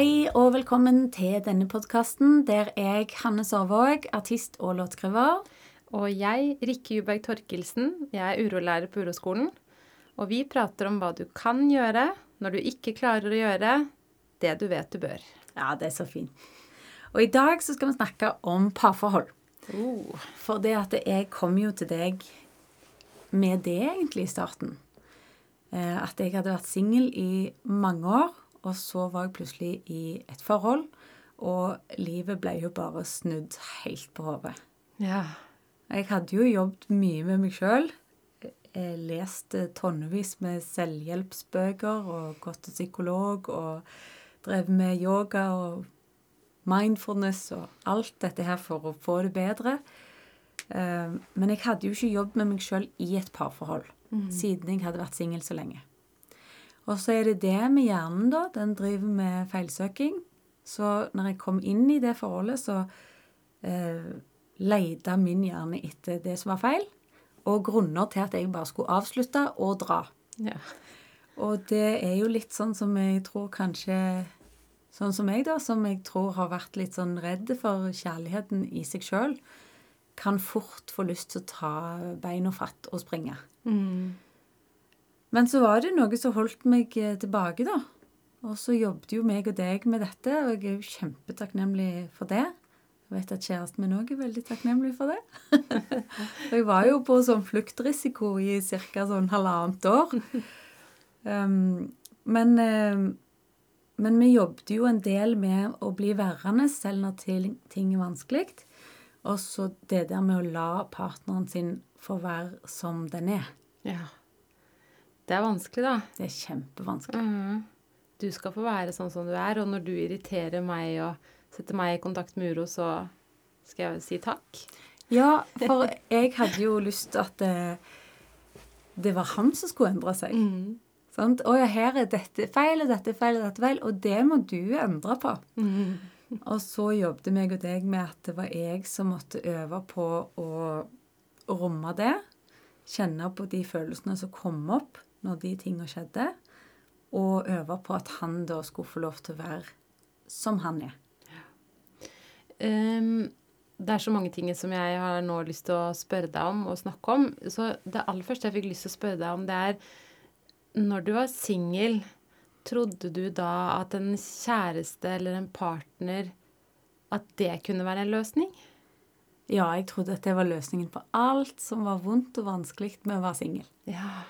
Hei og velkommen til denne podkasten der jeg, Hanne Sørvåg, artist og låtskriver Og jeg, Rikke Juberg Torkelsen, jeg er urolærer på Uroskolen. Og vi prater om hva du kan gjøre når du ikke klarer å gjøre det du vet du bør. Ja, det er så fint. Og i dag så skal vi snakke om parforhold. Oh. For det at jeg kom jo til deg med det egentlig i starten. Eh, At jeg hadde vært singel i mange år, og så var jeg plutselig i et forhold. Og livet ble jo bare snudd helt på hodet. Ja. Jeg hadde jo jobbet mye med meg sjøl. Lest tonnevis med selvhjelpsbøker og gått til psykolog og drevet med yoga og mindfulness og alt dette her for å få det bedre. Eh, Men jeg hadde jo ikke jobbet med meg sjøl i et parforhold siden jeg hadde vært singel så lenge. Og så er det det med hjernen, da. Den driver med feilsøking. Så når jeg kom inn i det forholdet, så eh, leita min hjerne etter det som var feil, og grunner til at jeg bare skulle avslutte og dra. ja. Og det er jo litt sånn som jeg tror kanskje Sånn som jeg, da, som jeg tror har vært litt sånn redd for kjærligheten i seg sjøl, kan fort få lyst til å ta beina fatt og springe. Mm. Men så var det noe som holdt meg eh, tilbake, da. Og så jobbet jo meg og deg med dette, og jeg er jo kjempetakknemlig for det. Jeg vet at kjæresten min òg er veldig takknemlig for det. og jeg var jo på sånn fluktrisiko i ca. sånn halvannet år. Um, men, um, men vi jobbet jo en del med å bli værende selv når ting, er vanskelig. Og så det der med å la partneren sin få være som den er. ja. Det er vanskelig, da. Det er kjempevanskelig. Mhm. Du skal få være sånn som du er, og når du irriterer meg og setter meg i kontakt med uro, så skal jeg si takk. Ja, for jeg hadde jo lyst til at det, det var han som skulle endre seg. Mm. Sant? Å ja, her er dette feil, og dette feil, og dette feil, og det må du endre på. Mm. Og så jobbet meg og deg med at det var jeg som måtte øve på å romme det. Kjenne på de følelsene som kom opp når de tingene skjedde. Og øve på at han da skulle få lov til å være som han er. Um, det er så mange ting som jeg har nå lyst til å spørre deg om og snakke om. Så det aller første jeg fikk lyst til å spørre deg om, det er Når du var singel, trodde du da at en kjæreste eller en partner At det kunne være en løsning? Ja, jeg trodde at det var løsningen på alt som var vondt og vanskelig med å være singel. Ja.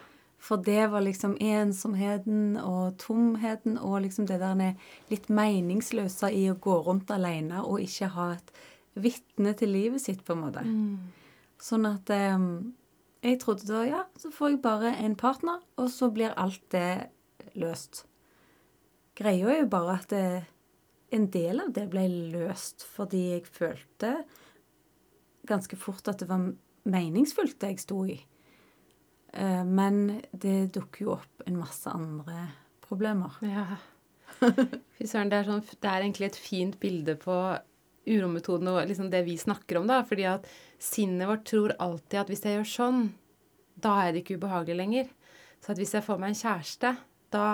For det var liksom ensomheten og tomheten og liksom det der litt meningsløse i å gå rundt alene og ikke ha et vitne til livet sitt, på en måte. Sånn at eh, jeg trodde da ja, så får jeg bare en partner, og så blir alt det løst. Greia er jo bare at det, en del av det ble løst fordi jeg følte ganske fort at det var meningsfullt, det jeg sto i. Eh, Men det dukker jo opp en masse andre problemer. Ja. Fy søren, det er, sånn, det er egentlig et fint bilde på urometoden og liksom det vi snakker om, da. Fordi at sinnet vårt tror alltid at hvis jeg gjør sånn, da er det ikke ubehagelig lenger. Så at hvis jeg får meg en kjæreste, da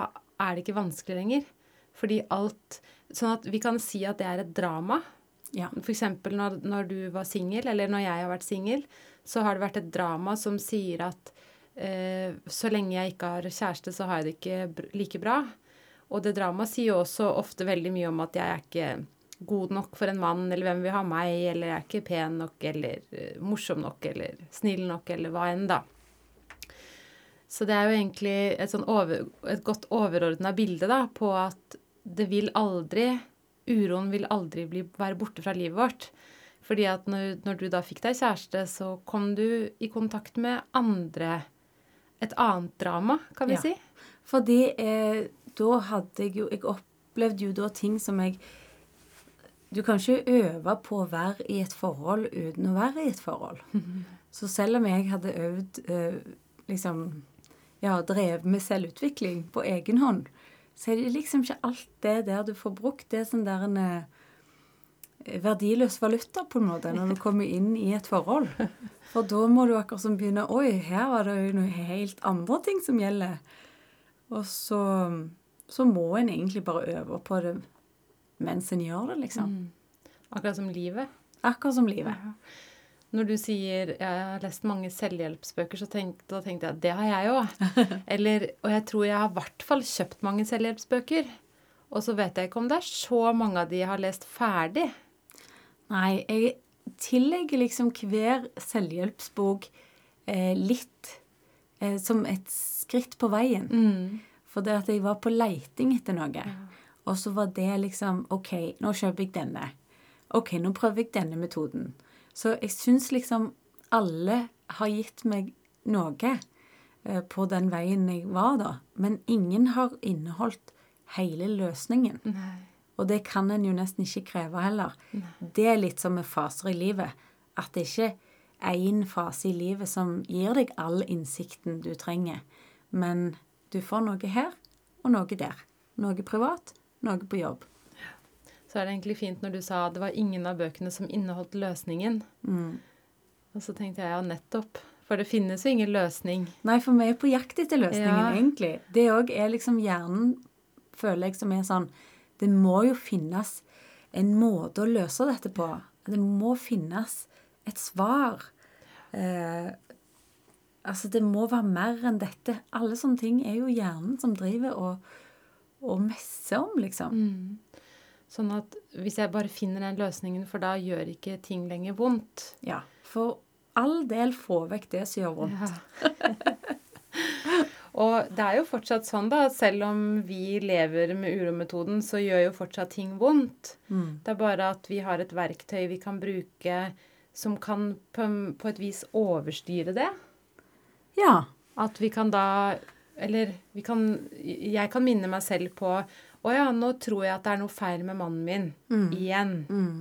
er det ikke vanskelig lenger. Fordi alt Sånn at vi kan si at det er et drama. Ja. Eksempel når, når du var singel, eller når jeg har vært singel, så har det vært et drama som sier at så lenge jeg ikke har kjæreste, så har jeg det ikke like bra. Og det dramaet sier jo også ofte veldig mye om at jeg er ikke god nok for en mann, eller hvem vil ha meg, eller jeg er ikke pen nok, eller eh, morsom nok, eller snill nok, eller hva enn, da. Så det er jo egentlig et, sånn over, et godt overordna bilde da, på at det vil aldri Uroen vil aldri bli, være borte fra livet vårt. Fordi at når, når du da fikk deg kjæreste, så kom du i kontakt med andre Et annet drama, kan vi Ja. si. Fordi eh, da hadde jeg jo Jeg opplevde jo da ting som jeg Du kan ikke øve på å være i et forhold uten å være i et forhold. Så selv om jeg hadde øvd eh, liksom Ja, drevet med selvutvikling på egen hånd, så er det liksom ikke alt det der du får brukt. Det er sånn der en eh, verdiløs valuta, på en måte, når du kommer inn i et forhold. For da må du akkurat som begynne Oi, her var det jo noe helt andre ting som gjelder. Og så, så må en egentlig bare øve på det mens en gjør det, liksom. Mm. Akkurat som livet. Akkurat som livet. Ja. Når du sier jeg har lest mange selvhjelpsbøker, så tenk, da tenkte jeg at det har jeg òg. Og jeg tror jeg har i hvert fall kjøpt mange selvhjelpsbøker. Og så vet jeg ikke om det er så mange av de jeg har lest ferdig. Nei, jeg tillegger liksom hver selvhjelpsbok eh, litt eh, som et skritt på veien. Mm. For det at jeg var på leiting etter noe. Og så var det liksom OK, nå kjøper jeg denne. OK, nå prøver jeg denne metoden. Så jeg syns liksom alle har gitt meg noe eh, på den veien jeg var da. Men ingen har inneholdt hele løsningen. Nei. Og det kan en jo nesten ikke kreve heller. Det er litt som med faser i livet. At det ikke er én fase i livet som gir deg all innsikten du trenger. Men du får noe her og noe der. Noe privat, noe på jobb så er det egentlig fint når du sa at det var ingen av bøkene som inneholdt løsningen. Mm. Og så tenkte jeg ja, nettopp. For det finnes jo ingen løsning. Nei, for vi er på jakt etter løsningen, Ja. egentlig. Det òg er liksom hjernen, føler jeg, som er sånn Det må jo finnes en måte å løse dette på. Det må finnes et svar. Eh, altså, det må være mer enn dette. Alle sånne ting er jo hjernen som driver og, og messer om, liksom. Sånn at hvis jeg bare finner den løsningen, for da gjør ikke ting lenger vondt. Ja. For all del få vekk det som gjør vondt. Og det er jo fortsatt sånn, da, at selv om vi lever med urometoden, så gjør jo fortsatt ting vondt. Mm. Det er bare at vi har et verktøy vi kan bruke som kan på, på et vis overstyre det. Ja. At vi kan da Eller vi kan Jeg kan minne meg selv på Å ja, nå tror jeg at det er noe feil med mannen min. Igjen. Mm.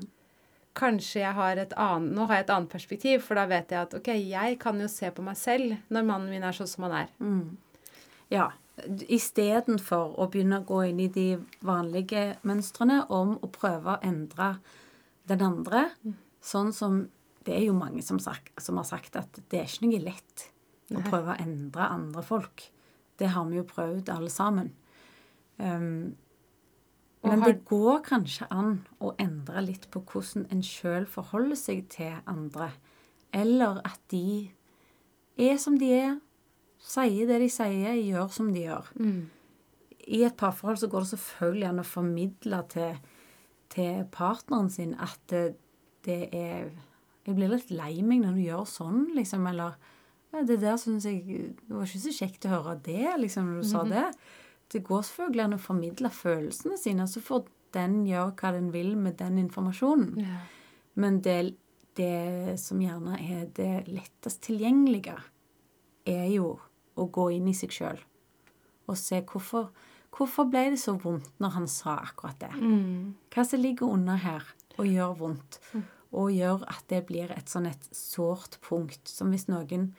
Kanskje jeg har et annet Nå har jeg et annet perspektiv, for da vet jeg at OK, jeg kan jo se på meg selv når mannen min er sånn som han er. Ja. Istedenfor å begynne å gå inn i de vanlige mønstrene om å prøve å endre den andre, sånn som Det er jo mange som, sagt, som har sagt at det er ikke noe lett å prøve å endre andre folk. Det har vi jo prøvd, alle sammen. Um, men det går kanskje an å endre litt på hvordan en sjøl forholder seg til andre. Eller at de er som de er, sier det de sier, gjør som de gjør. I et parforhold så går det selvfølgelig an å formidle til, til partneren sin at det, det er Jeg blir litt lei meg når du gjør sånn, liksom. Eller ja, det der syns jeg Det var ikke så kjekt å høre det, liksom, når du sa det. Det går selvfølgelig an å formidle følelsene sine, så får den gjøre hva den vil med den informasjonen. Men det, det som gjerne er det lettest tilgjengelige, er jo å gå inn i seg sjøl og se hvorfor, hvorfor ble det så vondt når han sa akkurat det. Hva som ligger under her og gjør vondt, og gjør at det blir et sånn et sårt punkt, som hvis noen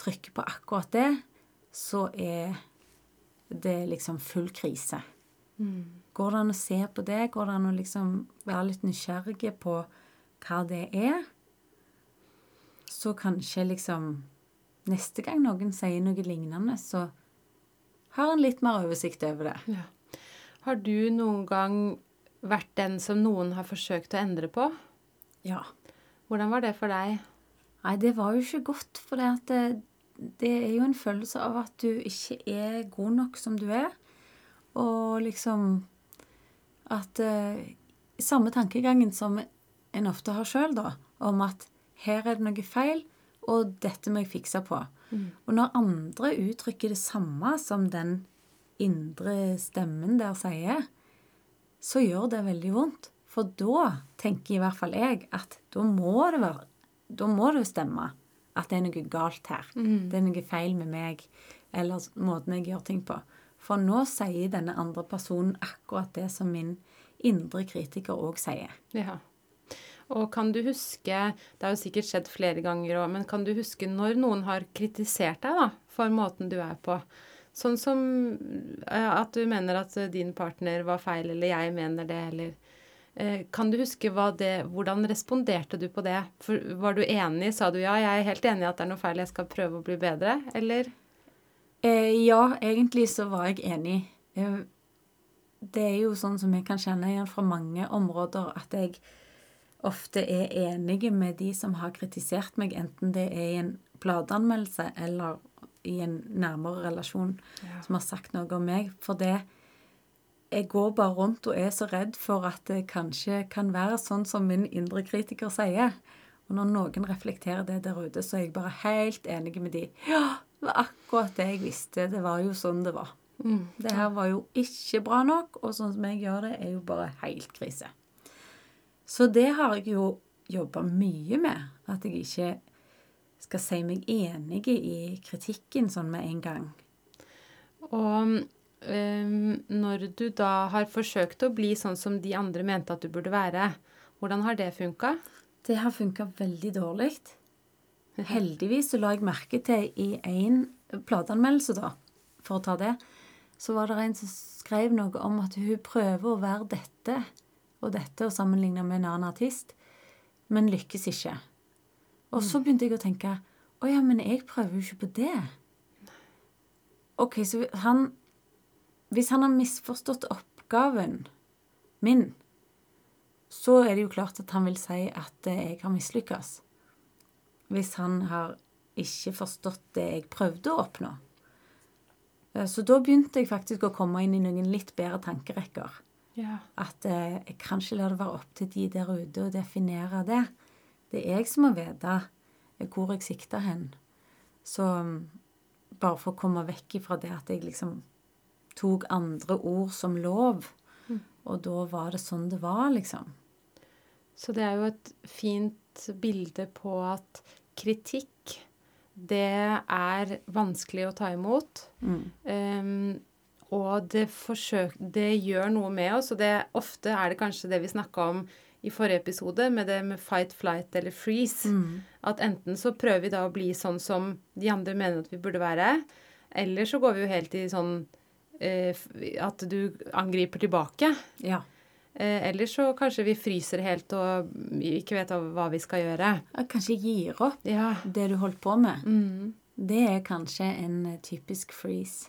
trykker på akkurat det, så er det liksom full krise. Går det an å se på det? Går det an å liksom være litt nysgjerrig på hva det er? Så kanskje liksom Neste gang noen sier noe lignende, så har en litt mer oversikt over det. Ja. Har du noen gang vært den som noen har forsøkt å endre på? Ja. Hvordan var det for deg? Nei, det var jo ikke godt, for det, at det, det er jo en følelse av at du ikke er god nok som du er. Og liksom at eh, Samme tankegangen som en ofte har sjøl, da, om at her er det noe feil, og dette må jeg fikse på. Og når andre uttrykker det samme som den indre stemmen der sier, så gjør det veldig vondt. For da tenker i hvert fall jeg at da må det være Da må det jo stemme at det er noe galt her. Det er noe feil med meg eller måten jeg gjør ting på. For nå sier denne andre personen akkurat det som min indre kritiker òg sier. Ja. Og kan du huske Det har jo sikkert skjedd flere ganger òg, men kan du huske når noen har kritisert deg da, for måten du er på? Sånn som eh, at du mener at eh, din partner var feil, eller jeg mener det, eller eh, Kan du huske det, hvordan responderte du på det? For, var du enig? Sa du ja, jeg er helt enig i at det er noe feil, jeg skal prøve å bli bedre? Eller? Eh, ja, egentlig så var jeg enig. Det er jo sånn som jeg kan kjenne igjen fra mange områder, at jeg ofte er enige med de som har kritisert meg, enten det er i en plateanmeldelse eller i en nærmere relasjon Ja. som har sagt noe om meg. For det Jeg går bare rundt og er så redd for at det kanskje kan være sånn som min indre kritiker sier. Og når noen reflekterer det der ute, så er jeg bare helt enig med de. Ja, det var akkurat det jeg visste. Det var jo sånn det var. Mm. Det her var jo ikke bra nok, og sånn som jeg gjør det, er jo bare helt krise. Så det har jeg jo jobba mye med. At jeg ikke skal si meg enig i kritikken sånn med en gang. Og ehm, når du da har forsøkt å bli sånn som de andre mente at du burde være, hvordan har det funka? Det har funka veldig dårlig. Heldigvis så la jeg merke til i én plateanmeldelse, da, for å ta det, så var det en som skrev noe om at hun prøver å være dette og dette og sammenligna med en annen artist, men lykkes ikke. Og så begynte jeg å tenke å ja, men jeg prøver jo ikke på det. OK, så han Hvis han har misforstått oppgaven min, så er det jo klart at han vil si at eh, jeg har mislykkes. Hvis han har ikke forstått det jeg prøvde å oppnå. Eh, Så da begynte jeg faktisk å komme inn i noen litt bedre tankerekker. Ja. At eh, jeg kan ikke la det være opp til de der ute å definere det. Det er jeg som må vite eh, hvor jeg sikter hen. Så mm, bare for å komme vekk ifra det at jeg liksom tok andre ord som lov, og da var det sånn det var, liksom. Så det er jo et fint bilde på at kritikk, det er vanskelig å ta imot. Mm. Ehm, og det, forsøk, det gjør noe med oss, og det, ofte er det kanskje det vi snakka om i forrige episode, med det med fight, flight eller freeze. Mm. At enten så prøver vi da å bli sånn som de andre mener at vi burde være, eller så går vi jo helt i sånn eh, at du angriper tilbake. Ja. Eh, eller så kanskje vi fryser helt og ikke vet hva vi skal gjøre. Kanskje gir opp Ja. det du holdt på med. Mm. Det er kanskje en typisk freeze.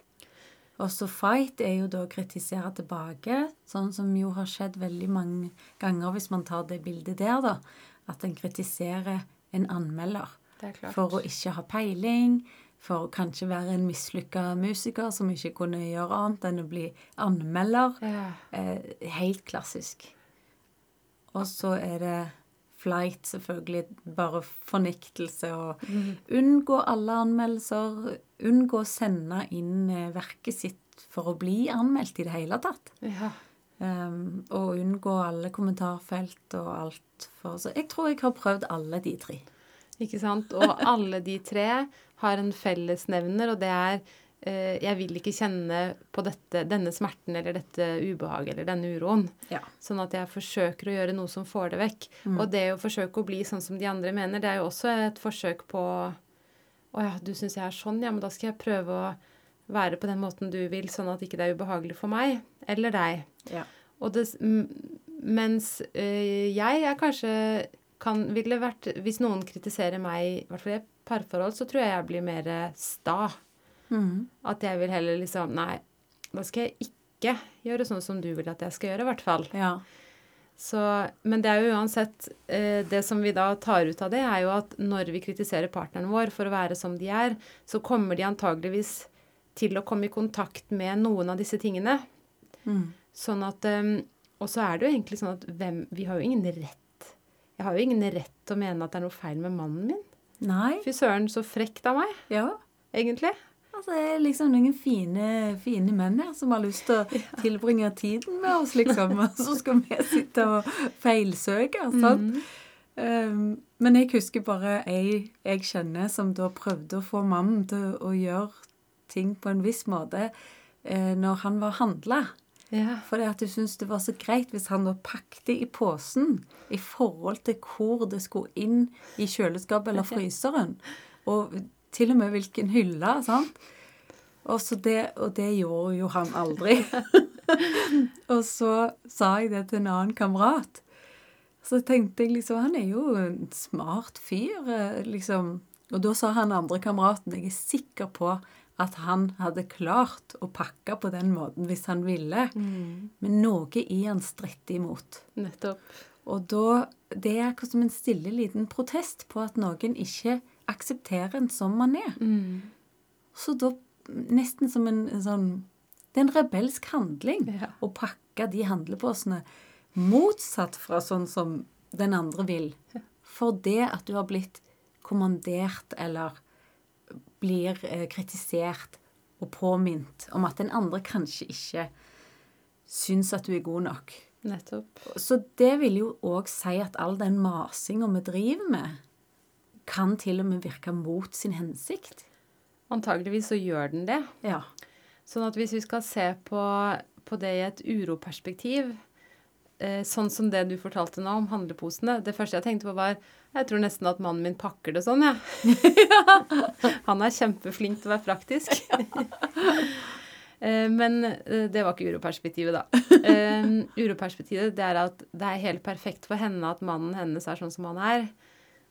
Også fight er jo da å kritisere tilbake, sånn som jo har skjedd veldig mange ganger hvis man tar det bildet der, da. At en kritiserer en anmelder er for å ikke ha peiling, for å kanskje være en mislykka musiker som ikke kunne gjøre annet enn å bli anmelder. Ja. Eh, helt klassisk. Og så er det flight, selvfølgelig. Bare fornektelse og unngå alle anmeldelser. Unngå å sende inn eh, verket sitt for å bli anmeldt i det hele tatt. ja. Um, og unngå alle kommentarfelt og alt. For, så jeg tror jeg har prøvd alle de tre. Ikke sant? Og alle de tre har en fellesnevner, og det er Jeg vil ikke kjenne på dette, denne smerten eller dette ubehaget eller denne uroen. Ja. Sånn at jeg forsøker å gjøre noe som får det vekk. Og det å forsøke å bli sånn som de andre mener, det er jo også et forsøk på Å ja, du syns jeg er sånn, ja, men da skal jeg prøve å være på den måten du vil, sånn at ikke det er ubehagelig for meg eller deg. Ja. Det, mens øh, jeg er kanskje kan, ville vært Hvis noen kritiserer meg, i hvert fall i et parforhold, så tror jeg jeg blir mer sta. Mhm. At jeg vil heller liksom Nei, da skal jeg ikke gjøre sånn som du vil at jeg skal gjøre, i hvert fall. ja. Så, men det er jo uansett eh, Det som vi da tar ut av det, er jo at når vi kritiserer partneren vår for å være som de er, så kommer de antageligvis til å komme i kontakt med noen av disse tingene. Mm. Sånn at eh, Og så er det jo egentlig sånn at hvem Vi har jo ingen rett Jeg har jo ingen rett til å mene at det er noe feil med mannen min. Nei. Fy søren, så frekt av meg, Ja. egentlig. Altså, det er liksom noen fine, fine menn her som har lyst til å tilbringe tiden med oss, liksom. Og så skal vi sitte og feilsøke. sant? Um, men jeg husker bare ei jeg kjenner som da prøvde å få mannen til å gjøre ting på en viss måte eh, når han var handla. Ja. For hun syntes det var så greit hvis han da pakte i posen i forhold til hvor det skulle inn i kjøleskapet eller fryseren. Og til og med hvilken hylle. sant? Og, så det, og det gjorde jo han aldri. og så sa jeg det til en annen kamerat. Så tenkte jeg liksom Han er jo en smart fyr, eh, liksom. Og da sa han andre kameraten Jeg er sikker på at han hadde klart å pakke på den måten hvis han ville. Men noe i han stritter imot. Nettopp. Og da Det er akkurat som en stille liten protest på at noen ikke aksepterer en som man er. Så da Nesten som en, en sånn Det er en rebelsk handling Ja. å pakke de handleposene motsatt fra sånn som den andre vil. For det at du har blitt kommandert eller blir eh, kritisert og påminnet om at den andre kanskje ikke syns at du er god nok. Nettopp. Så det vil jo òg si at all den masinga vi driver med, kan til og med virke mot sin hensikt. Antageligvis så gjør den det. Ja. Sånn at hvis vi skal se på, på det i et uroperspektiv, eh, sånn som det du fortalte nå om handleposene Det første jeg tenkte på, var Jeg tror nesten at mannen min pakker det sånn, jeg. Han er kjempeflink til å være praktisk. Eh, Men eh, det var ikke uroperspektivet, da. Eh, Uroperspektivet det er at det er helt perfekt for henne at mannen hennes er sånn som han er.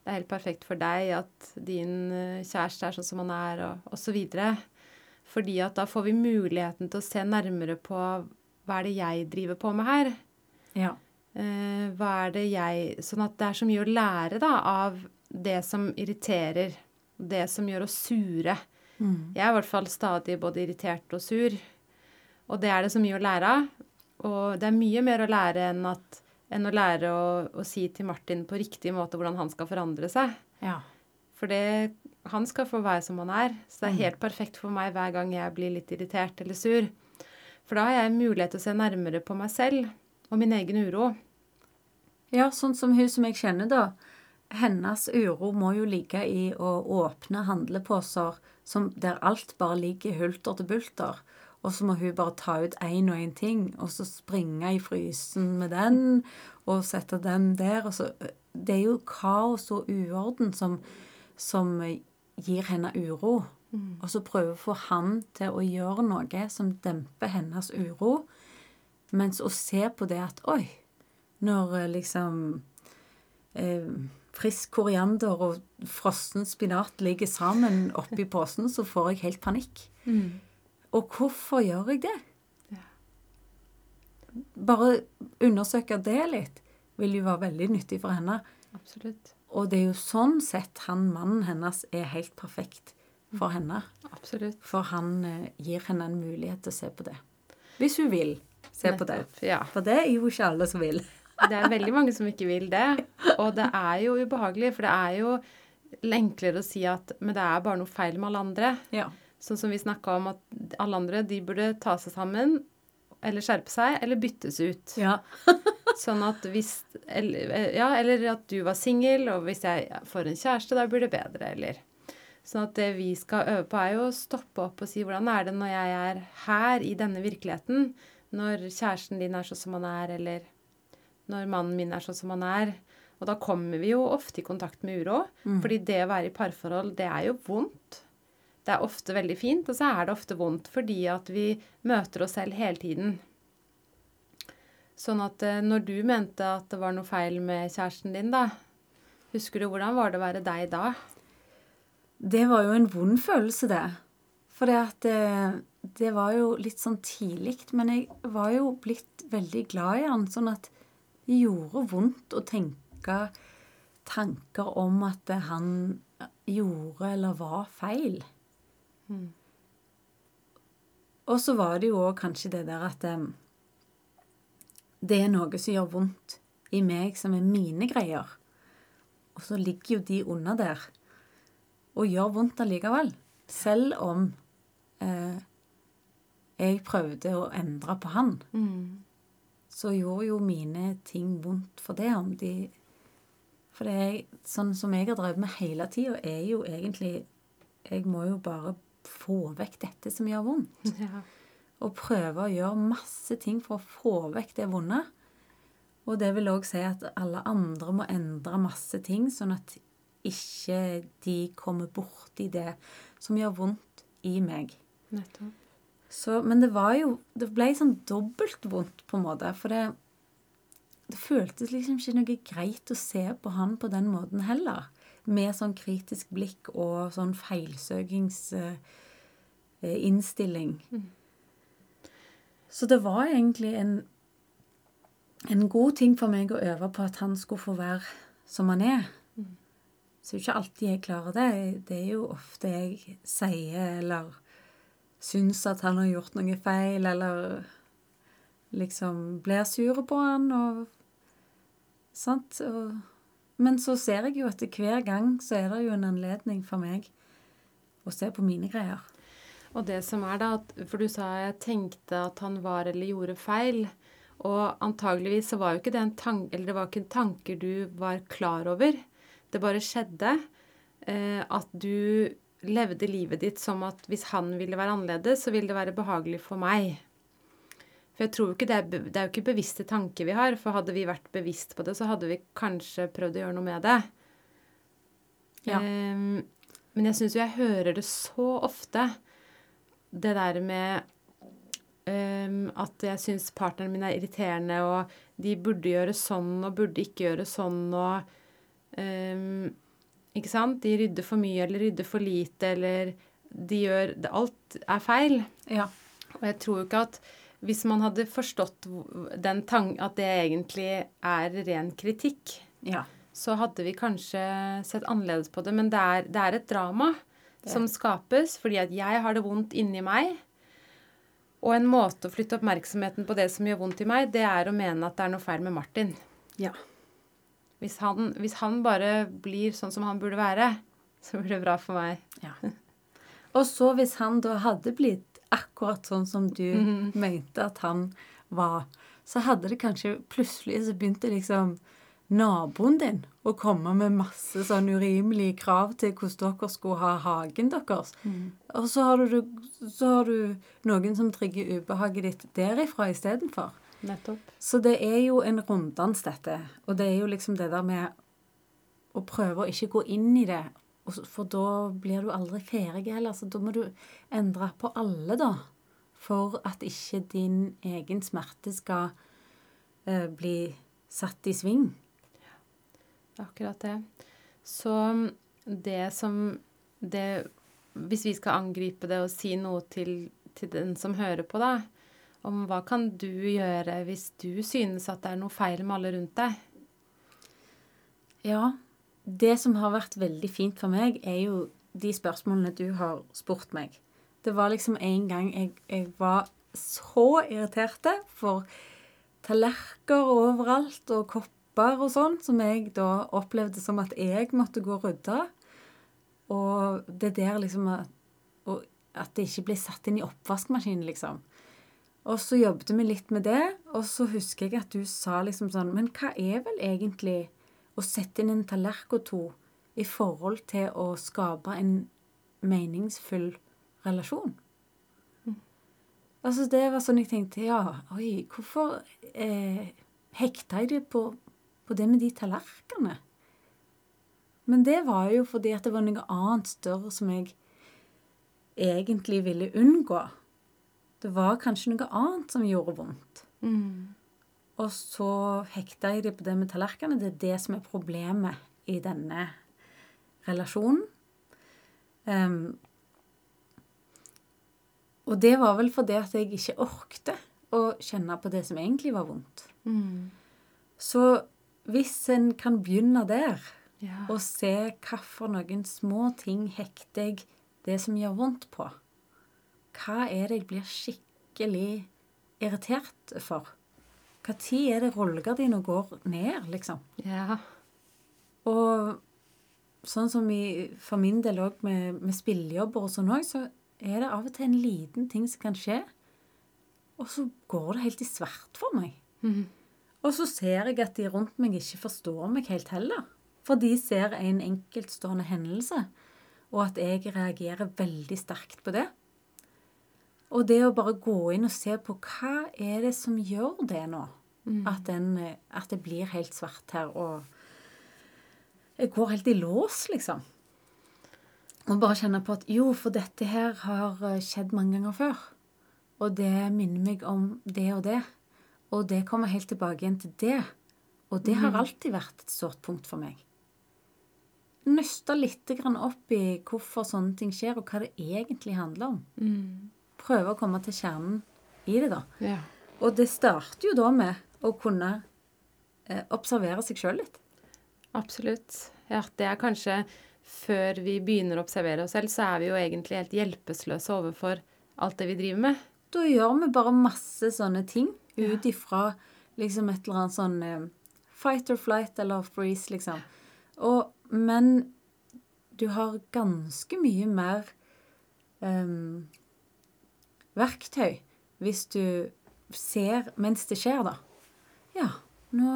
Det er helt perfekt for deg at din eh, kjæreste er sånn som han er, og osv. Fordi at da får vi muligheten til å se nærmere på hva er det jeg driver på med her. ja. Eh, hva er det jeg Sånn at det er så mye å lære da av det som irriterer. Det som gjør oss sure. Jeg er i hvert fall stadig både irritert og sur. Og det er det så mye å lære av. Og det er mye mer å lære enn, at, enn å lære å, å si til Martin på riktig måte hvordan han skal forandre seg. ja. For det, han skal få være som han er. Så det er helt perfekt for meg hver gang jeg blir litt irritert eller sur. For da har jeg mulighet til å se nærmere på meg selv og min egen uro. Ja, sånn som hun som jeg kjenner, da. Hennes uro må jo ligge i å åpne handleposer som, der alt bare ligger hulter til bulter. Og så må hun bare ta ut én og én ting, og så springe i frysen med den, og sette den der. Og så, det er jo kaos og uorden som, som gir henne uro. Og så prøver å få han til å gjøre noe som demper hennes uro. Mens å se på det at Oi, når eh, liksom eh, frisk koriander og frossen spinat ligger sammen oppi posen, så får jeg helt panikk. Og hvorfor gjør jeg det? Bare undersøke det litt vil jo være veldig nyttig for henne. Absolutt. Og det er jo sånn sett han mannen hennes er helt perfekt for henne. Absolutt. For han eh, gir henne en mulighet til å se på det. Hvis hun vil se på det. Ja. For det er jo ikke alle som vil. Det er veldig mange som ikke vil det. Og det er jo ubehagelig, for det er jo enklere å si at Men det er bare noe feil med alle andre. Ja. Sånn som vi snakka om at alle andre de burde ta seg sammen, eller skjerpe seg, eller byttes ut. Ja. Sånn at hvis eller, Ja, eller at du var singel, og hvis jeg får en kjæreste, da blir det bedre, eller Sånn at det vi skal øve på, er jo å stoppe opp og si hvordan er det når jeg er her i denne virkeligheten, når kjæresten din er sånn som han er, eller når mannen min er sånn som han er. Og da kommer vi jo ofte i kontakt med uro, fordi det å være i parforhold, det er jo vondt. Det er ofte veldig fint, og så er det ofte vondt fordi at vi møter oss selv hele tiden. Sånn at eh, når du mente at det var noe feil med kjæresten din, da, husker du hvordan var det å være deg da? Det var jo en vond følelse, det. For det det, det var jo litt sånn tidlig, men jeg var jo blitt veldig glad i han, sånn at det gjorde vondt å tenke tanker om at han gjorde eller var feil. Og så var det jo òg kanskje det der at um, det er noe som gjør vondt i meg, som er mine greier. Og så ligger jo de under der og gjør vondt allikevel. Selv om eh, jeg prøvde å endre på han, så gjorde jo mine ting vondt for det. om de... For det er sånn som jeg har drevet med hele tida, er jo egentlig Jeg må jo bare få vekk dette som gjør vondt. Ja. Og prøve å gjøre masse ting for å få vekk det vonde. Og det vil òg si at alle andre må endre masse ting, sånn at ikke de kommer borti det som gjør vondt i meg. Nettopp. Så, men det var jo Det ble sånn dobbelt vondt, på en måte. For det, det føltes liksom ikke noe greit å se på han på den måten heller. Med sånn kritisk blikk og sånn feilsøkingsinnstilling. Uh, mm. Så det var egentlig en, en god ting for meg å øve på at han skulle få være som han er. Så det er jo ikke alltid jeg klarer det. Det er jo ofte jeg sier eller syns at han har gjort noe feil, eller liksom blir sur på han og Sant? Og, men så ser jeg jo at hver gang så er det jo en anledning for meg å se på mine greier. Og det som er da, For du sa jeg tenkte at han var eller gjorde feil. Og antageligvis så var jo ikke det en tanke, eller det var ikke tanker du var klar over. Det bare skjedde. Eh, at du levde livet ditt som at hvis han ville være annerledes, så ville det være behagelig for meg. For jeg tror ikke det er, det er jo ikke bevisste tanker vi har. For hadde vi vært bevisst på det, så hadde vi kanskje prøvd å gjøre noe med det. Ja. Um, men jeg syns jo jeg hører det så ofte, det der med um, at jeg syns partneren min er irriterende, og de burde gjøre sånn og burde ikke gjøre sånn, og um, Ikke sant? De rydder for mye eller rydder for lite, eller de gjør Alt er feil. Ja. Og jeg tror jo ikke at hvis man hadde forstått den tang at det egentlig er ren kritikk, ja. så hadde vi kanskje sett annerledes på det. Men det er, det er et drama som skapes fordi at jeg har det vondt inni meg. Og en måte å flytte oppmerksomheten på det som gjør vondt i meg, det er å mene at det er noe feil med Martin. ja. Hvis han, hvis han bare blir sånn som han burde være, så blir det bra for meg. Ja. Og så hvis han da hadde blitt akkurat sånn som du mente at han var, så hadde det kanskje plutselig så begynte liksom naboen din å komme med masse sånn urimelige krav til hvordan dere skulle ha hagen deres. Og så har, du, så har du noen som trigger ubehaget ditt derifra istedenfor. Så det er jo en runddans, dette. Og det er jo liksom det der med å prøve å ikke gå inn i det. For da blir du aldri ferdig heller. Så da må du endre på alle, da. For at ikke din egen smerte skal eh, bli satt i sving. Ja, Akkurat det. Så det som det Hvis vi skal angripe det og si noe til, til den som hører på, da, om hva kan du gjøre hvis du synes at det er noe feil med alle rundt deg? Ja, det som har vært veldig fint for meg, er jo de spørsmålene du har spurt meg. Det var liksom en gang jeg, jeg var så irriterte for tallerkener overalt og kopper og sånn, som jeg da opplevde som at jeg måtte gå og rydde. Og det der liksom at, at det ikke ble satt inn i oppvaskmaskinen, liksom. Og så jobbet vi litt med det, og så husker jeg at du sa liksom sånn Men hva er vel egentlig å sette inn en tallerken to i forhold til å skape en meningsfull relasjon? Altså, det var sånn jeg tenkte Ja, oi, hvorfor eh, hekta jeg det på, på det med de tallerkenene? Men det var jo fordi at det var noe annet større som jeg egentlig ville unngå. Det var kanskje noe annet som gjorde vondt. Og så hekta jeg det på det med tallerkenene. Det er det som er problemet i denne relasjonen. Um, og det var vel fordi at jeg ikke orkte å kjenne på det som egentlig var vondt. Så hvis en kan begynne der, Ja. og se hva for noen små ting hekter jeg det som gjør vondt på. Hva er det jeg blir skikkelig irritert for? Hva tid er det rollegardina går ned, liksom? ja. Og sånn som i, for min del òg med, med spillejobber og sånn òg, så er det av og til en liten ting som kan skje, og så går det helt i svart for meg. Og så ser jeg at de rundt meg ikke forstår meg helt heller. For de ser en enkeltstående hendelse, og at jeg reagerer veldig sterkt på det. Og det å bare gå inn og se på hva er det som gjør det nå? At, den, eh, at det blir helt svart her, og jeg går helt i lås, liksom. Og bare kjenne på at jo, for dette her har eh, skjedd mange ganger før. Og det minner meg om det og det. Og det kommer helt tilbake igjen til det. Og det har alltid vært et sårt punkt for meg. nøste litt opp i hvorfor sånne ting skjer, og hva det egentlig handler om. Mm. Prøve å komme til kjernen i det, da. Ja. Og det starter jo da med å kunne eh, observere seg sjøl litt. Absolutt. Ja, det er kanskje Før vi begynner å observere oss selv, så er vi jo egentlig helt hjelpeløse overfor alt det vi driver med. Da gjør vi bare masse sånne ting ut ifra liksom et eller annet sånn eh, fight or flight eller freeze, liksom. Og, men du har ganske mye mer em, verktøy hvis du ser mens det skjer, da. Ja, nå,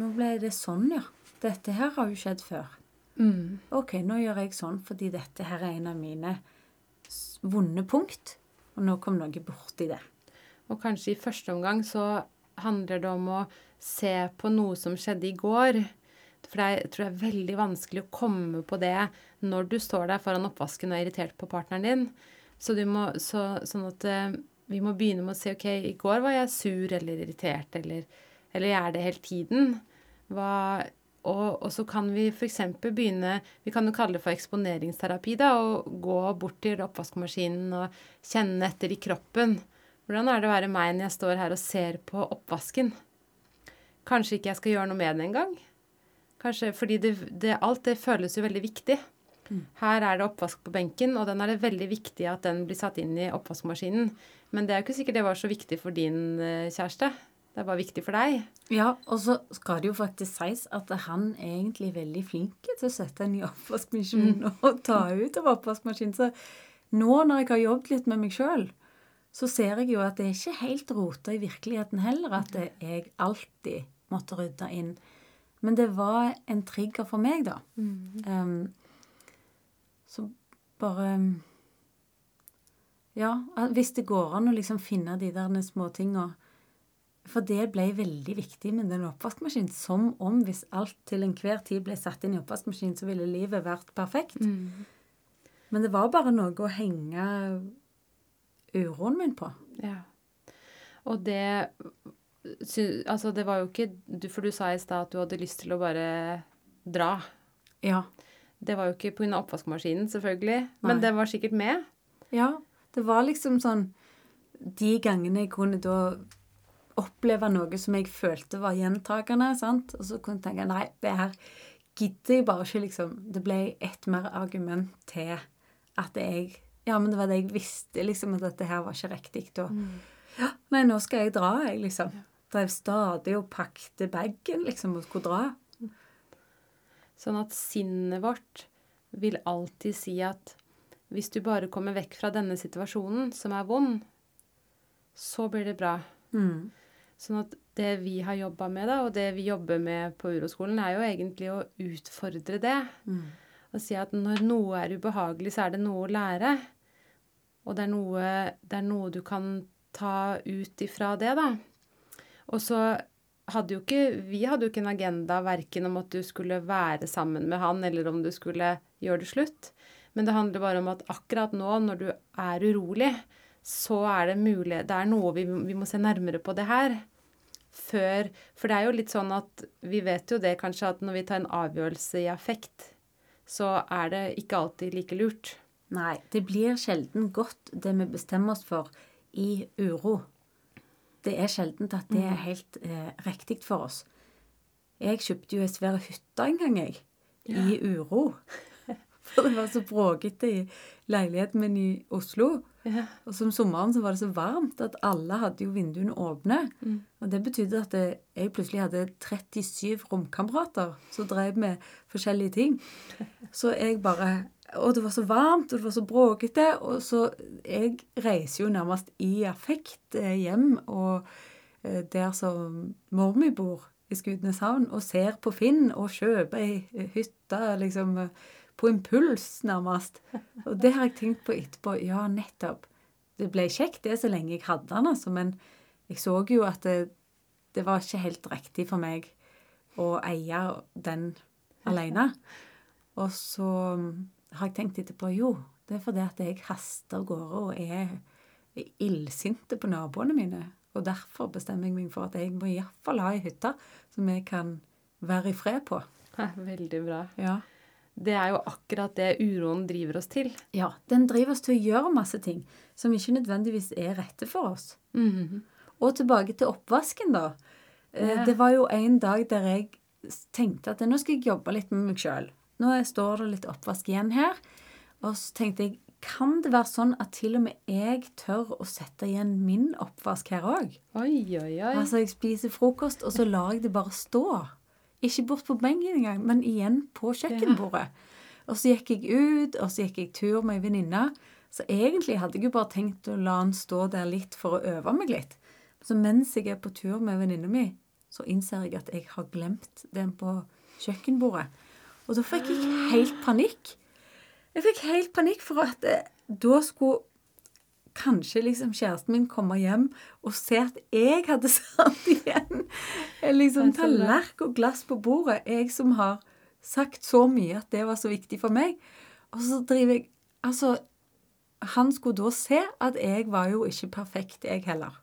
nå ble det sånn, ja. Dette her har jo skjedd før. Mm. OK, nå gjør jeg sånn fordi dette her er en av mine vonde punkt. Og nå kom noe borti det. Og kanskje i første omgang så handler det om å se på noe som skjedde i går. For det jeg tror det er veldig vanskelig å komme på det når du står der foran oppvasken og er irritert på partneren din. Så, må, så sånn at eh, vi må begynne med å si OK, i går var jeg sur eller irritert, eller, eller jeg er det hele tiden. Hva, og, og så kan vi f.eks. begynne Vi kan jo kalle det for eksponeringsterapi. da, Og gå bort til oppvaskmaskinen og kjenne etter i kroppen. Hvordan er det å være meg når jeg står her og ser på oppvasken? Kanskje ikke jeg skal gjøre noe med det engang? Kanskje, fordi det, det, alt det føles jo veldig viktig. Her er det oppvask på benken, og den er det veldig viktig at den blir satt inn i oppvaskmaskinen. Men det er jo ikke sikkert det var så viktig for din eh, kjæreste. Det er bare viktig for deg. Ja, og så skal det jo faktisk sies at han er egentlig veldig flink til å sette den i oppvaskmaskinen og ta ut av oppvaskmaskinen. Så nå når jeg har jobbet litt med meg sjøl, så ser jeg jo at det er ikke helt rota i virkeligheten heller at jeg alltid måtte rydde inn. Men det var en trigger for meg, da. Um, så bare Ja, hvis det går an å liksom finne de der småtinga For det ble veldig viktig med den oppvaskmaskinen. Som om hvis alt til enhver tid ble satt inn i oppvaskmaskinen, så ville livet vært perfekt. Men det var bare noe å henge uroen min på. Ja. Og det Altså, det var jo ikke For du sa i stad at du hadde lyst til å bare dra. Ja. Det var jo ikke pga. oppvaskmaskinen, selvfølgelig. Nei. Men det var sikkert med. Ja, det var liksom sånn De gangene jeg kunne da oppleve noe som jeg følte var gjentakende, sant? og så kunne jeg tenke nei, det her gidder jeg bare ikke, liksom. Det ble ett mer argument til at jeg Ja, men det var det jeg visste, liksom, at dette her var ikke riktig. Og ja, nei, nå skal jeg dra, jeg, liksom. Drev stadig og pakte bagen, liksom, og skulle dra. Sånn at sinnet vårt vil alltid si at hvis du bare kommer vekk fra denne situasjonen, som er vond, så blir det bra. Mm. Sånn at det vi har jobba med, da, og det vi jobber med på uroskolen, er jo egentlig å utfordre det. Mm. Og si at når noe er ubehagelig, så er det noe å lære. Og det er noe, det er noe du kan ta ut ifra det, da. Og så hadde jo ikke Vi hadde jo ikke en agenda verken om at du skulle være sammen med han, eller om du skulle gjøre det slutt. Men det handler bare om at akkurat nå, når du er urolig, så er det mulig Det er noe vi, vi må se nærmere på det her. Før For det er jo litt sånn at vi vet jo det kanskje at når vi tar en avgjørelse i affekt, så er det ikke alltid like lurt. Nei, det blir sjelden godt det vi bestemmer oss for i uro. Det er sjelden at det er helt eh, riktig for oss. Jeg kjøpte jo ei svær hytte en gang, jeg. I uro. For det var så bråkete i leiligheten min i Oslo. Ja. Og som sommeren så var det så varmt at alle hadde jo vinduene åpne. Og det betydde at jeg plutselig hadde 37 romkamerater som drev med forskjellige ting. Så jeg bare Og det var så varmt, og det var så bråkete. Og så Jeg reiser jo nærmest i affekt eh, hjem og eh, der som mor mi bor, i Skudeneshavn, og ser på Finn og kjøper ei hytte liksom eh, på impuls, nærmest. Og det har jeg tenkt på etterpå. Ja, nettopp. Det ble kjekt det så lenge jeg hadde den, altså, men jeg så jo at det, det var ikke helt riktig for meg å eie den alene. Og så har jeg tenkt etterpå jo, det er fordi at jeg haster av gårde og er illsinte på naboene mine. Og derfor bestemmer jeg meg for at jeg må iallfall ha ei hytte som jeg kan være i fred på. Veldig bra. Ja. det er jo akkurat det uroen driver oss til. Ja, den driver oss til å gjøre masse ting som ikke nødvendigvis er rette for oss. Mhm. Og tilbake til oppvasken, da. Eh, Ja. Det var jo en dag der jeg tenkte at nå skal jeg jobbe litt med meg sjøl. Nå står det litt oppvask igjen her. Og så tenkte jeg kan det være sånn at til og med jeg tør å sette igjen min oppvask her òg? Altså, jeg spiser frokost, og så lar jeg det bare stå. Ikke bort på benken engang, men igjen på kjøkkenbordet. Og så gikk jeg ut, og så gikk jeg tur med ei venninne. Så egentlig hadde jeg jo bare tenkt å la den stå der litt for å øve meg litt. Så mens jeg er på tur med venninna mi, så innser jeg at jeg har glemt den på kjøkkenbordet. Og da fikk jeg helt panikk. Jeg fikk helt panikk for at eh, da skulle kanskje liksom kjæresten min komme hjem og se at jeg hadde satt igjen en liksom er tallerken og glass på bordet. Jeg som har sagt så mye at det var så viktig for meg. Og så driver jeg Altså, han skulle da se at jeg var jo ikke perfekt, jeg heller.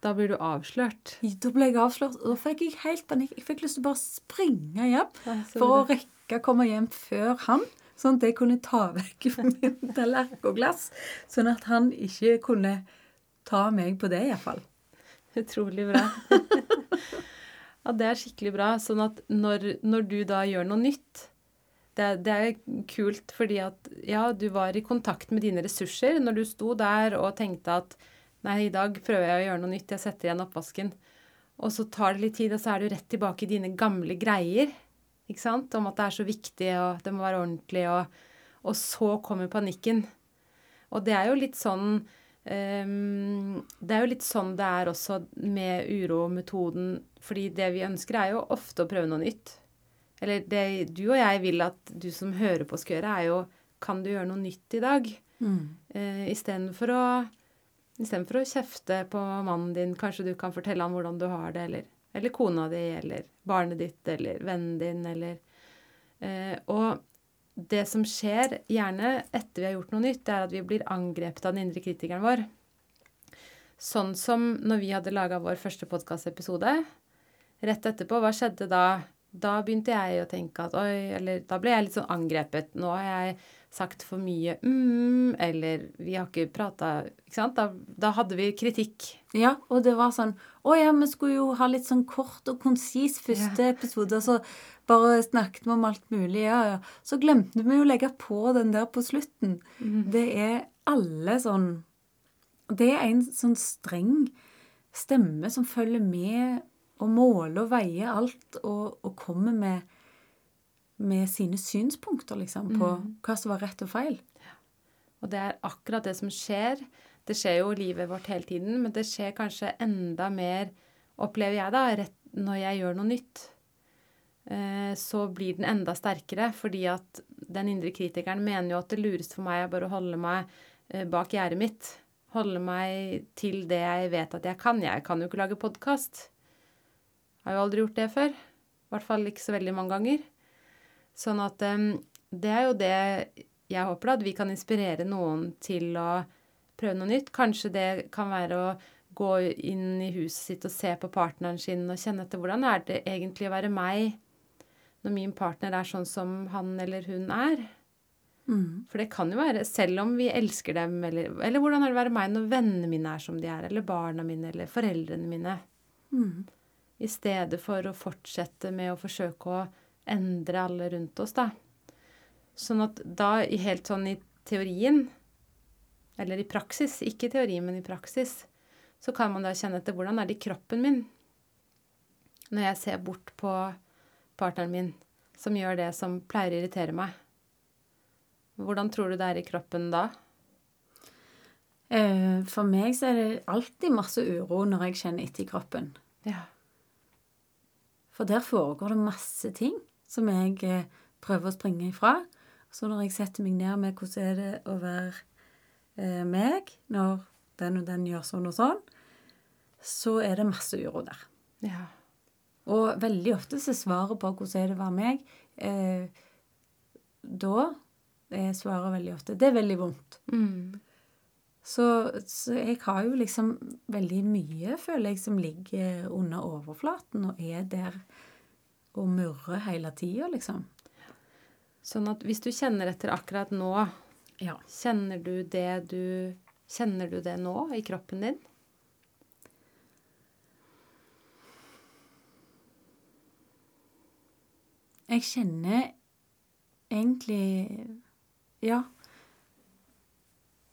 Da blir du avslørt. Da ble jeg avslørt, og da fikk jeg helt panikk. Jeg fikk lyst til å bare springe hjem for å rekke å komme hjem før han. Sånn at jeg kunne ta vekk min tallerken og glass. Sånn at han ikke kunne ta meg på det, iallfall. Utrolig bra. ja, det er skikkelig bra. Sånn at når, når du da gjør noe nytt det, det er kult fordi at ja, du var i kontakt med dine ressurser når du sto der og tenkte at nei, i dag prøver jeg å gjøre noe nytt, jeg setter igjen oppvasken. Og så tar det litt tid, og så er du rett tilbake i dine gamle greier. Ikke sant? Om at det er så viktig, og det må være ordentlig, og, og så kommer panikken. Og det er jo litt sånn um, Det er jo litt sånn det er også med urometoden. Fordi det vi ønsker, er jo ofte å prøve noe nytt. Eller det du og jeg vil at du som hører på skal gjøre, er jo Kan du gjøre noe nytt i dag? Eh, Istedenfor å Istedenfor å kjefte på mannen din, kanskje du kan fortelle han hvordan du har det, eller, eller kona di, eller barnet ditt, eller vennen din, eller eh, Og det som skjer, gjerne etter vi har gjort noe nytt, det er at vi blir angrepet av den indre kritikeren vår. Sånn som når vi hadde laga vår første podkastepisode. Rett etterpå, hva skjedde da? Da begynte jeg å tenke at oi, eller da ble jeg litt sånn angrepet. Nå har jeg sagt for mye mm, eller vi har ikke prata Ikke sant? Da, da hadde vi kritikk. Ja, og det var sånn Å ja, vi skulle jo ha litt sånn kort og konsis første episode, og så bare snakket vi om alt mulig, ja, ja. Så glemte vi jo å legge på den der på slutten. Det er alle sånn Det er en sånn streng stemme som følger med og måler og veier alt og, og kommer med, med sine synspunkter, liksom, på hva som var rett og feil. Og det er akkurat det som skjer. Det skjer jo i livet vårt hele tiden, men det skjer kanskje enda mer, opplever jeg da, rett når jeg gjør noe nytt. Eh, Så blir den enda sterkere, fordi at den indre kritikeren mener jo at det lureste for meg er bare å holde meg eh, bak gjerdet mitt. Holde meg til det jeg vet at jeg kan. Jeg kan jo ikke lage podkast. Har jo aldri gjort det før. I hvert fall ikke så veldig mange ganger. Sånn at det er jo det jeg håper da, at vi kan inspirere noen til å prøve noe nytt. Kanskje det kan være å gå inn i huset sitt og se på partneren sin og kjenne etter hvordan er det egentlig å være meg når min partner er sånn som han eller hun er. For det kan jo være, selv om vi elsker dem, eller, eller hvordan er det å være meg når vennene mine er som de er, eller barna mine, eller foreldrene mine. I stedet for å fortsette med å forsøke å endre alle rundt oss, da. Sånn at da, i helt sånn i teorien, eller i praksis, ikke i teorien, men i praksis, så kan man da kjenne etter hvordan er det i kroppen min når jeg ser bort på partneren min som gjør det som pleier å irritere meg. Hvordan tror du det er i kroppen da? Eh, For meg så er det alltid masse uro når jeg kjenner etter i kroppen. Ja. For der foregår det masse ting som jeg eh, prøver å springe ifra. Så når jeg setter meg ned med hvordan er det å være eh, meg når den og den gjør sånn og sånn, så er det masse uro der. Ja. Og veldig ofte så svaret på hvordan er det å være meg, eh, da er svaret veldig ofte det er veldig vondt. Mm. Så, så jeg har jo liksom veldig mye, føler jeg, som ligger under overflaten og er der og murre hele tida, liksom. Sånn at hvis du kjenner etter akkurat nå, Ja. kjenner du det du Kjenner du det nå i kroppen din? Jeg kjenner egentlig Ja.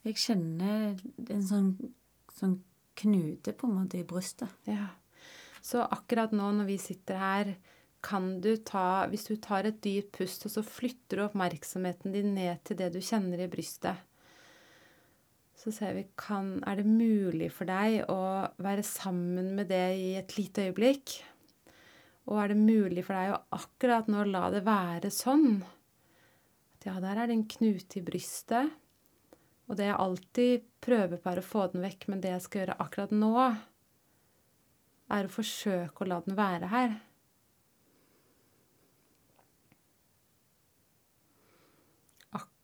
Jeg kjenner en sånn, sånn knute på en måte i brystet. Ja. Så akkurat nå når vi sitter her, kan du ta Hvis du tar et dypt pust, og så flytter du oppmerksomheten din ned til det du kjenner i brystet, så ser vi kan, Er det mulig for deg å være sammen med det i et lite øyeblikk? Og er det mulig for deg å akkurat nå la det være sånn? Ja, der er det en knute i brystet. Og det jeg alltid prøver på, er å få den vekk, men det jeg skal gjøre akkurat nå, er å forsøke å la den være her.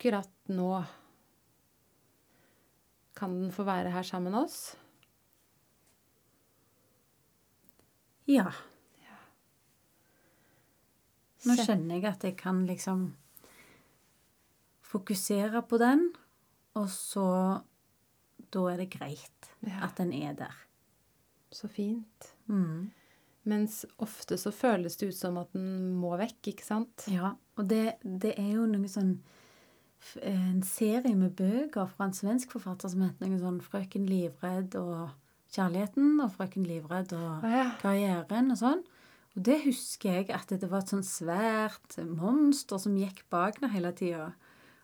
Akkurat nå kan den få være her sammen med oss. Ja. Nå skjønner jeg at jeg kan liksom fokusere på den, og så Da er det greit Ja. at den er der. Så fint. Mm. Mens ofte så føles det ut som at den må vekk, ikke sant? Ja, og det, det er jo noe sånn En serie med bøker fra en svensk forfatter som heter noe sånn 'Frøken livredd' og 'Kjærligheten' og 'Frøken livredd' og ja. 'Karrieren' og sånn. Og det husker jeg at det var et sånn svært monster som gikk bak henne hele tida.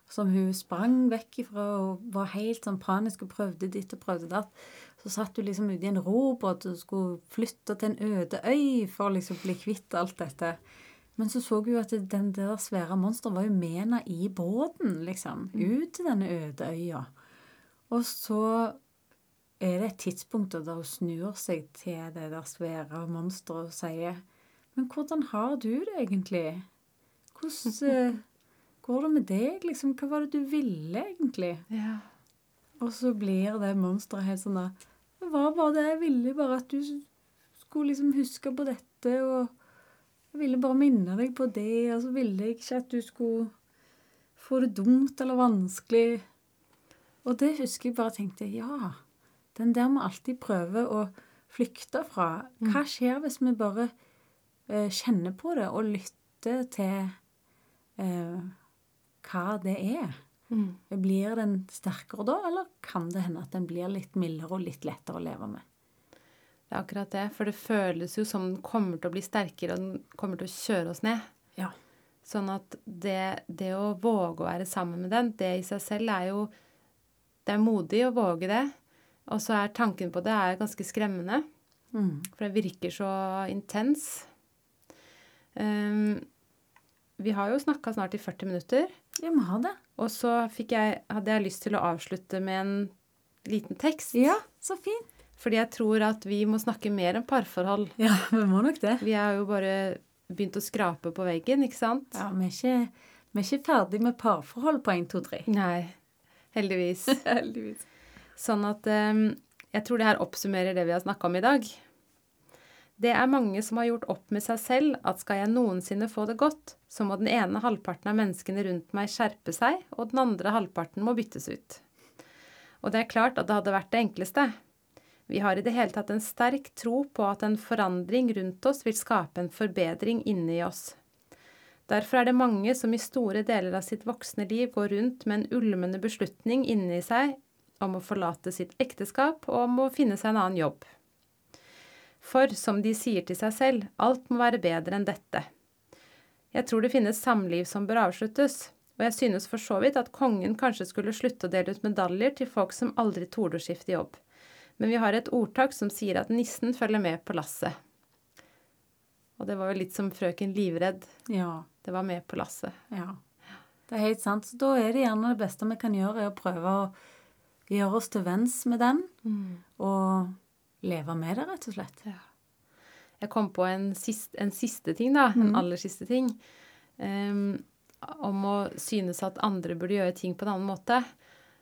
Som hun sprang vekk ifra og var helt sånn panisk og prøvde ditt og prøvde datt. Så satt hun liksom ute i en robåt og skulle flytte til en øde øy for å liksom bli kvitt alt dette. Men så så hun jo at den der svære monsteret var jo med henne i båten, liksom. Ut til denne øde øya. Og så er det et tidspunkt da hun snur seg til det der svære monsteret og sier Men hvordan har du det egentlig? Hvordan eh, går det med deg, liksom? Hva var det du ville, egentlig? Ja. Og så blir det monsteret helt sånn da Hva var det jeg ville, bare at du skulle liksom huske på dette, og jeg ville bare minne deg på det, og så ville jeg ikke at du skulle få det dumt eller vanskelig. Og det husker jeg bare tenkte, ja, den der må alltid prøve å flykte fra. Hva skjer hvis vi bare eh, kjenner på det og lytter til eh, hva det er? Mm. Blir den sterkere da, eller kan det hende at den blir litt mildere og litt lettere å leve med? Det er akkurat det. For det føles jo som den kommer til å bli sterkere, og den kommer til å kjøre oss ned. Ja. Sånn at det, det å våge å være sammen med den, det i seg selv er jo Det er modig å våge det. Og så er tanken på det er ganske skremmende. Mm. For det virker så intens. Um, vi har jo snakka snart i 40 minutter. Ja, må ha det. Og så fikk jeg, hadde jeg lyst til å avslutte med en liten tekst. Ja, så fint. Fordi jeg tror at vi må snakke mer enn parforhold. Ja, vi må nok det. Vi har jo bare begynt å skrape på veggen, ikke sant? Ja, vi er ikke, vi er ikke ferdig med parforhold på 1, 2, 3. Nei. Heldigvis. Heldigvis. Sånn at um, jeg tror det her oppsummerer det vi har snakka om i dag. Det er mange som har gjort opp med seg selv at skal jeg noensinne få det godt, så må den ene halvparten av menneskene rundt meg skjerpe seg, og den andre halvparten må byttes ut. Og det er klart at det hadde vært det enkleste. Vi har i det hele tatt en sterk tro på at en forandring rundt oss vil skape en forbedring inni oss. Derfor er det mange som i store deler av sitt voksne liv går rundt med en ulmende beslutning inni seg om å forlate sitt ekteskap og om å finne seg en annen jobb. For, som de sier til seg selv, alt må være bedre enn dette. Jeg tror det finnes samliv som bør avsluttes, og jeg synes for så vidt at kongen kanskje skulle slutte å dele ut medaljer til folk som aldri torde å skifte jobb. Men vi har et ordtak som sier at nissen følger med på lasset. Og det var jo litt som frøken livredd. Ja, Det var med på lasset. ja. Det er helt sant. Så da er det gjerne det beste vi kan gjøre, er å prøve å gjøre oss til venns med den, og leve med det, rett og slett. Ja. Jeg kom på en siste, en siste ting, da. En aller siste ting. Um, om å synes at andre burde gjøre ting på en annen måte.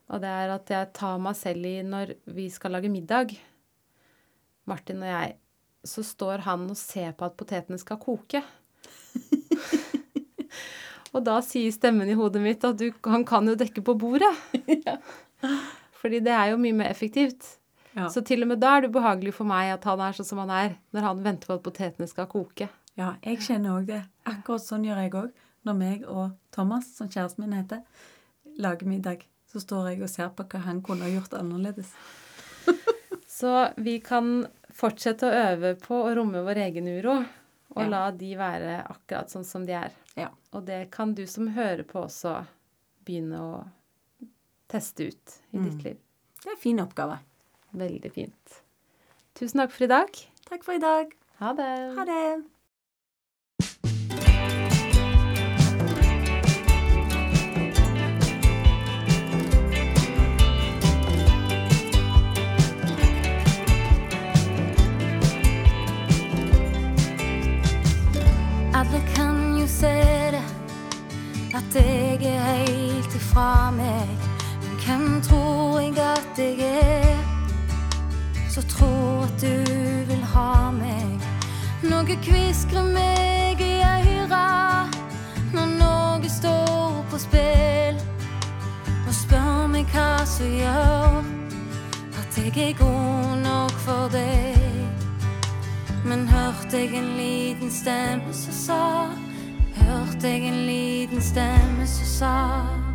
Og det er at jeg tar meg selv i når vi skal lage middag, Martin og jeg, så står han og ser på at potetene skal koke. Og da sier stemmen i hodet mitt at du, han kan jo dekke på bordet. Fordi det er jo mye mer effektivt. Ja. Så til og med da er det ubehagelig for meg at han er sånn som han er, når han venter på at potetene skal koke. ja, jeg kjenner òg det. Akkurat sånn gjør jeg òg. Når meg og Thomas, som kjæresten min heter, lager middag, så står jeg og ser på hva han kunne ha gjort annerledes. Så vi kan fortsette å øve på å romme vår egen uro, og Ja. la de være akkurat sånn som de er. Ja. Og det kan du som hører på også begynne å teste ut i ditt liv. Det er en fin oppgave. Veldig fint. Tusen takk for i dag. Takk for i dag. Ha det. Ha det. Ifra meg. Men hvem tror jeg at jeg er, så tror at du vil ha meg? Noe kviskrer meg i øra når noe står på spill. Og spør meg hva som gjør at jeg er god nok for deg. Men hørte jeg en liten stemme som sa Hørte jeg en liten stemme som sa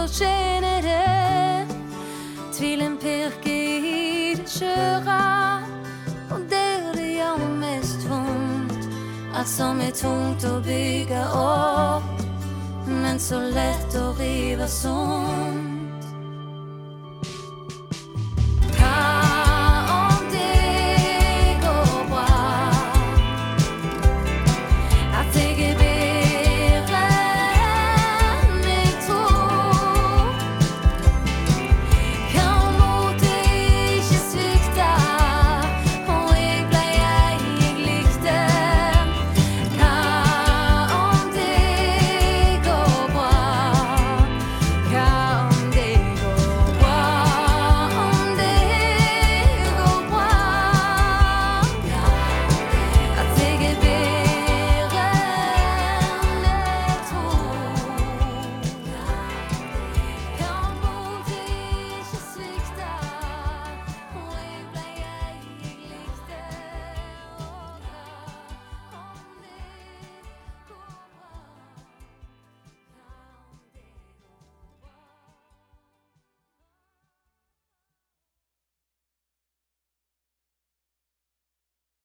fortjener det. Tvilen pirker i det skjøre, og der det gjør mest vondt. Alt som er tungt å bygge opp, men så lett å rive sånn.